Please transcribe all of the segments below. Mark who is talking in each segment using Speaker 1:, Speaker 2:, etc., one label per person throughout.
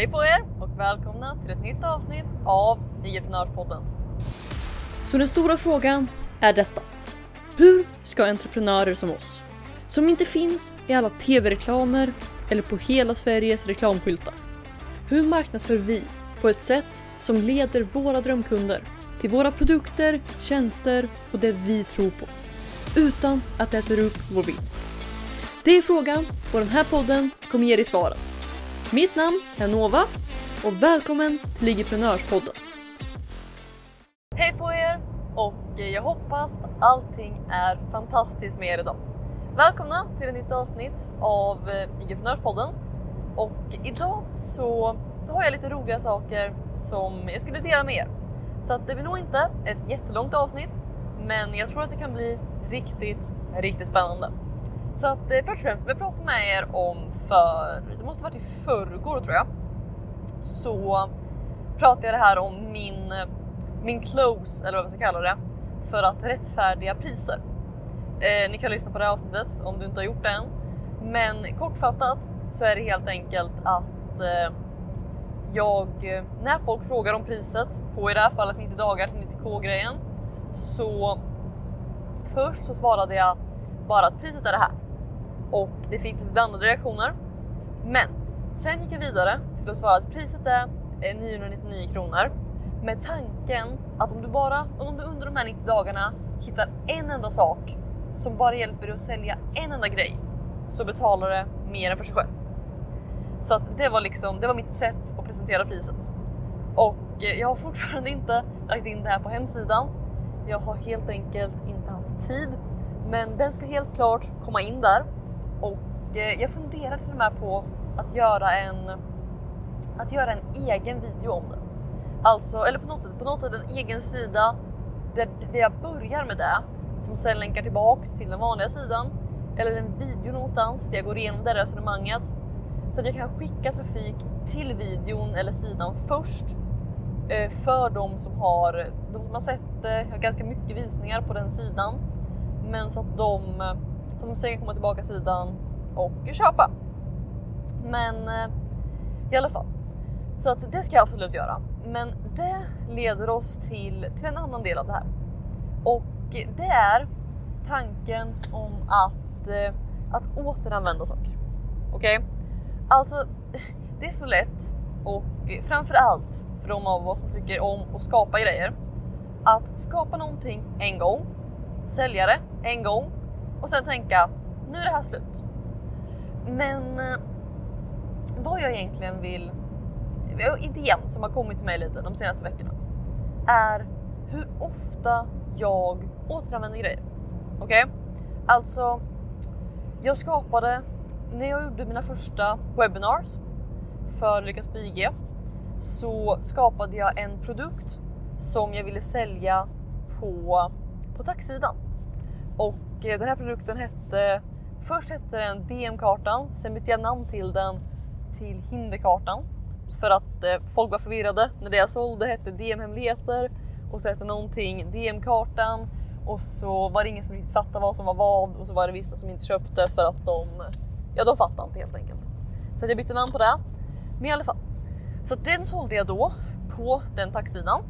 Speaker 1: Hej på er och välkomna till ett nytt avsnitt av IG-prenörspodden.
Speaker 2: Så den stora frågan är detta. Hur ska entreprenörer som oss, som inte finns i alla tv-reklamer eller på hela Sveriges reklamskyltar. Hur marknadsför vi på ett sätt som leder våra drömkunder till våra produkter, tjänster och det vi tror på. Utan att det äter upp vår vinst. Det är frågan och den här podden kommer ge dig svaren. Mitt namn är Nova och välkommen till Ligiprenörspodden.
Speaker 1: Hej på er och jag hoppas att allting är fantastiskt med er idag. Välkomna till ett nytt avsnitt av eh, Och idag så, så har jag lite roliga saker som jag skulle dela med er. Så att det blir nog inte ett jättelångt avsnitt, men jag tror att det kan bli riktigt, riktigt spännande. Så att eh, först och främst vi pratade med er om för, det måste varit i förrgår tror jag, så pratade jag det här om min, eh, min close, eller vad vi ska kalla det, för att rättfärdiga priser. Eh, ni kan lyssna på det här avsnittet om du inte har gjort det än. Men kortfattat så är det helt enkelt att eh, jag, eh, när folk frågar om priset på i det här fallet 90 dagar till 90k grejen, så först så svarade jag bara att priset är det här och det fick lite blandade reaktioner. Men sen gick jag vidare till att svara att priset är eh, 999 kronor med tanken att om du bara om du under de här 90 dagarna hittar en enda sak som bara hjälper dig att sälja en enda grej så betalar det mer än för sig själv. Så att det var liksom, det var mitt sätt att presentera priset. Och eh, jag har fortfarande inte lagt in det här på hemsidan. Jag har helt enkelt inte haft tid, men den ska helt klart komma in där. Och eh, jag funderar till och med på att göra en, att göra en egen video om det. Alltså, eller på något sätt, på något sätt en egen sida där, där jag börjar med det som sen länkar tillbaks till den vanliga sidan eller en video någonstans där jag går igenom det resonemanget så att jag kan skicka trafik till videon eller sidan först eh, för de som har, de som har sett det, jag har ganska mycket visningar på den sidan men så att de, så de sen kan komma tillbaka sidan och köpa. Men eh, i alla fall, så att det ska jag absolut göra. Men det leder oss till, till en annan del av det här och det är tanken om att, eh, att återanvända saker. Okej? Okay? Alltså, det är så lätt och framför allt för de av oss som tycker om att skapa grejer. Att skapa någonting en gång, sälja det en gång och sen tänka nu är det här slut. Men eh, vad jag egentligen vill, eh, idén som har kommit till mig lite de senaste veckorna är hur ofta jag återanvänder grejer. Okej? Okay? Alltså, jag skapade när jag gjorde mina första webinars för Lyckas på IG så skapade jag en produkt som jag ville sälja på, på taxsidan. Och Eh, den här produkten hette, först hette den DM-kartan, sen bytte jag namn till den till Hinderkartan för att eh, folk var förvirrade när det jag sålde hette DM-hemligheter och så hette någonting DM-kartan och så var det ingen som riktigt fattade vad som var vad och så var det vissa som inte köpte för att de ja de fattade inte helt enkelt. Så jag bytte namn på det. Men i alla fall. Så den sålde jag då på den taxidan.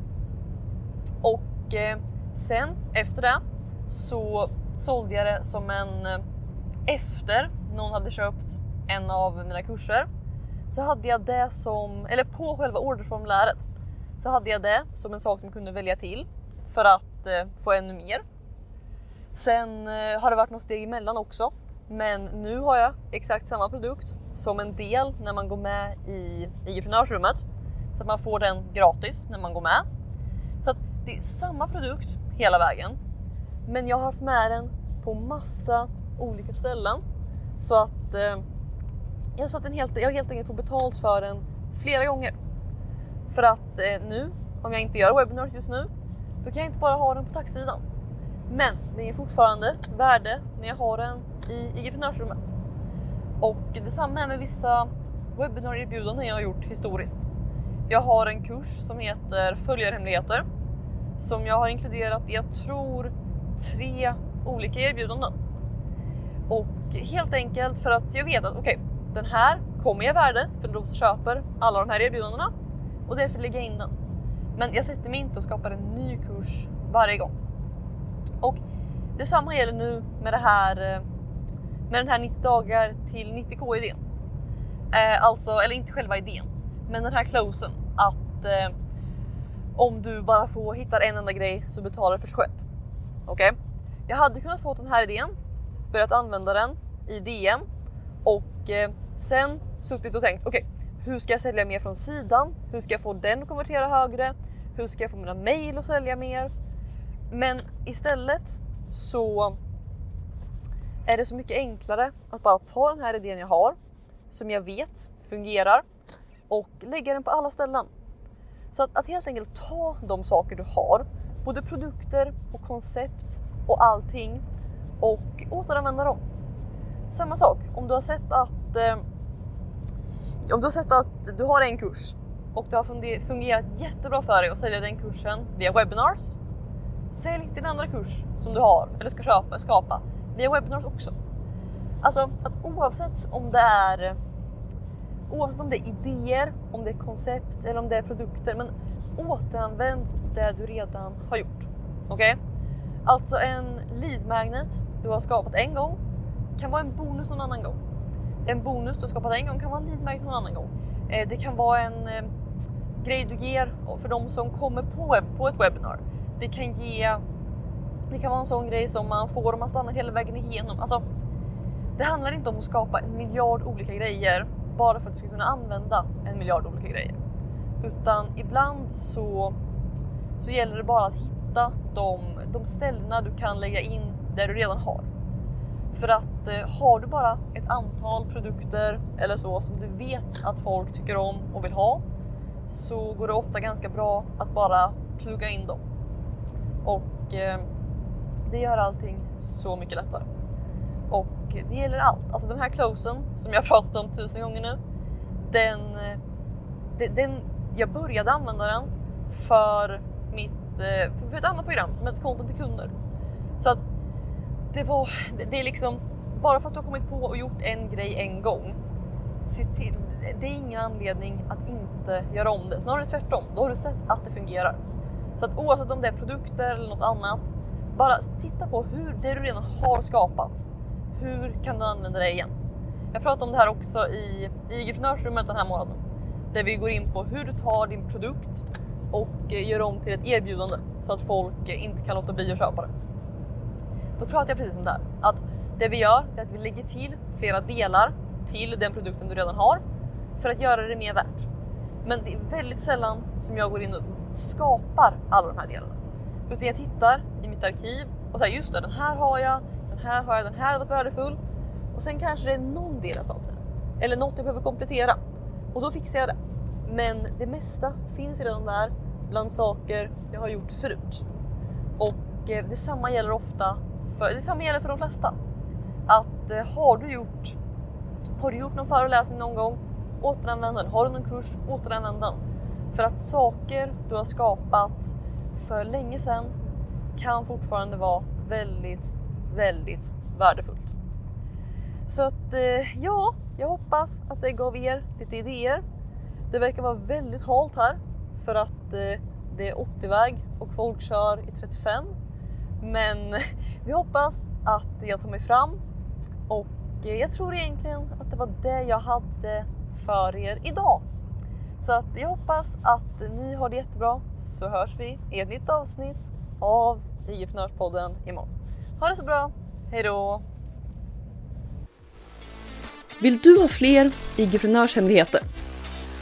Speaker 1: Och eh, sen efter det så sålde jag det som en eh, efter någon hade köpt en av mina kurser så hade jag det som, eller på själva orderformuläret så hade jag det som en sak man kunde välja till för att eh, få ännu mer. Sen eh, har det varit något steg emellan också men nu har jag exakt samma produkt som en del när man går med i entreprenörsrummet Så att man får den gratis när man går med. Så att det är samma produkt hela vägen. Men jag har haft med den på massa olika ställen. Så att eh, jag, så att den helt, jag helt enkelt får betalt för den flera gånger. För att eh, nu, om jag inte gör webinars just nu, då kan jag inte bara ha den på taxidan. Men det är fortfarande värde när jag har den i entreprenörsrummet. Och detsamma är med vissa webbinarierbjudanden jag har gjort historiskt. Jag har en kurs som heter Följarhemligheter som jag har inkluderat i, jag tror, tre olika erbjudanden. Och helt enkelt för att jag vet att okej, okay, den här kommer jag värde för de köper alla de här erbjudandena och därför lägger jag in den. Men jag sätter mig inte och skapar en ny kurs varje gång. Och detsamma gäller nu med det här eh, med den här 90 dagar till 90k idén. Eh, alltså, eller inte själva idén, men den här closen att eh, om du bara får hitta en enda grej så betalar du för sig själv. Okej? Okay? Jag hade kunnat få den här idén, börjat använda den i DM och eh, sen suttit och tänkt okej, okay, hur ska jag sälja mer från sidan? Hur ska jag få den att konvertera högre? Hur ska jag få mina mail att sälja mer? Men istället så är det så mycket enklare att bara ta den här idén jag har som jag vet fungerar och lägga den på alla ställen. Så att, att helt enkelt ta de saker du har, både produkter och koncept och allting och återanvända dem. Samma sak om du har sett att eh, om du har sett att du har en kurs och det har fungerat jättebra för dig att sälja den kursen via webinars. Sälj din andra kurs som du har eller ska köpa, skapa via webinars också. Alltså att oavsett om det är oavsett om det är idéer, om det är koncept eller om det är produkter, men återanvänd det du redan har gjort. Okej? Okay? Alltså en lead magnet du har skapat en gång kan vara en bonus någon annan gång. En bonus du har skapat en gång kan vara en lead magnet någon annan gång. Eh, det kan vara en eh, grej du ger för de som kommer på, på ett webbinar. Det kan ge det kan vara en sån grej som man får om man stannar hela vägen igenom. Alltså, det handlar inte om att skapa en miljard olika grejer bara för att du ska kunna använda en miljard olika grejer. Utan ibland så, så gäller det bara att hitta de, de ställena du kan lägga in där du redan har. För att eh, har du bara ett antal produkter eller så som du vet att folk tycker om och vill ha så går det ofta ganska bra att bara plugga in dem. Och eh, det gör allting så mycket lättare. Och det gäller allt. Alltså den här closen som jag pratat om tusen gånger nu. Eh, den, den, jag började använda den för Eh, för ett annat program som heter Content till kunder. Så att det var, det är liksom bara för att du har kommit på och gjort en grej en gång. Se till, det är ingen anledning att inte göra om det. Snarare tvärtom, då har du sett att det fungerar. Så att oavsett om det är produkter eller något annat, bara titta på hur det du redan har skapat. Hur kan du använda det igen? Jag pratade om det här också i i entreprenörsrummet den här månaden där vi går in på hur du tar din produkt och eh, gör om till ett erbjudande så att folk eh, inte kan låta bli att köpa det. Då pratar jag precis om det här att det vi gör är att vi lägger till flera delar till den produkten du redan har för att göra det mer värt. Men det är väldigt sällan som jag går in och skapar alla de här delarna. Utan jag tittar i mitt arkiv och säger just det, den här har jag, den här har jag, den här har varit värdefull. Och sen kanske det är någon del jag saknar. Eller något jag behöver komplettera. Och då fixar jag det. Men det mesta finns redan där bland saker jag har gjort förut. Och eh, detsamma gäller ofta för, detsamma gäller för de flesta. Att eh, har du gjort har du gjort någon föreläsning någon gång, återanvänd den. Har du någon kurs, återanvänd den. För att saker du har skapat för länge sedan kan fortfarande vara väldigt, väldigt värdefullt. Så att eh, ja, jag hoppas att det gav er lite idéer. Det verkar vara väldigt halt här för att eh, det är 80-väg och folk kör i 35. Men vi hoppas att jag tar mig fram och eh, jag tror egentligen att det var det jag hade för er idag. Så att jag hoppas att ni har det jättebra så hörs vi i ett nytt avsnitt av IGprenörspodden imorgon. Ha det så bra, hejdå!
Speaker 2: Vill du ha fler IG-prenörshemligheter?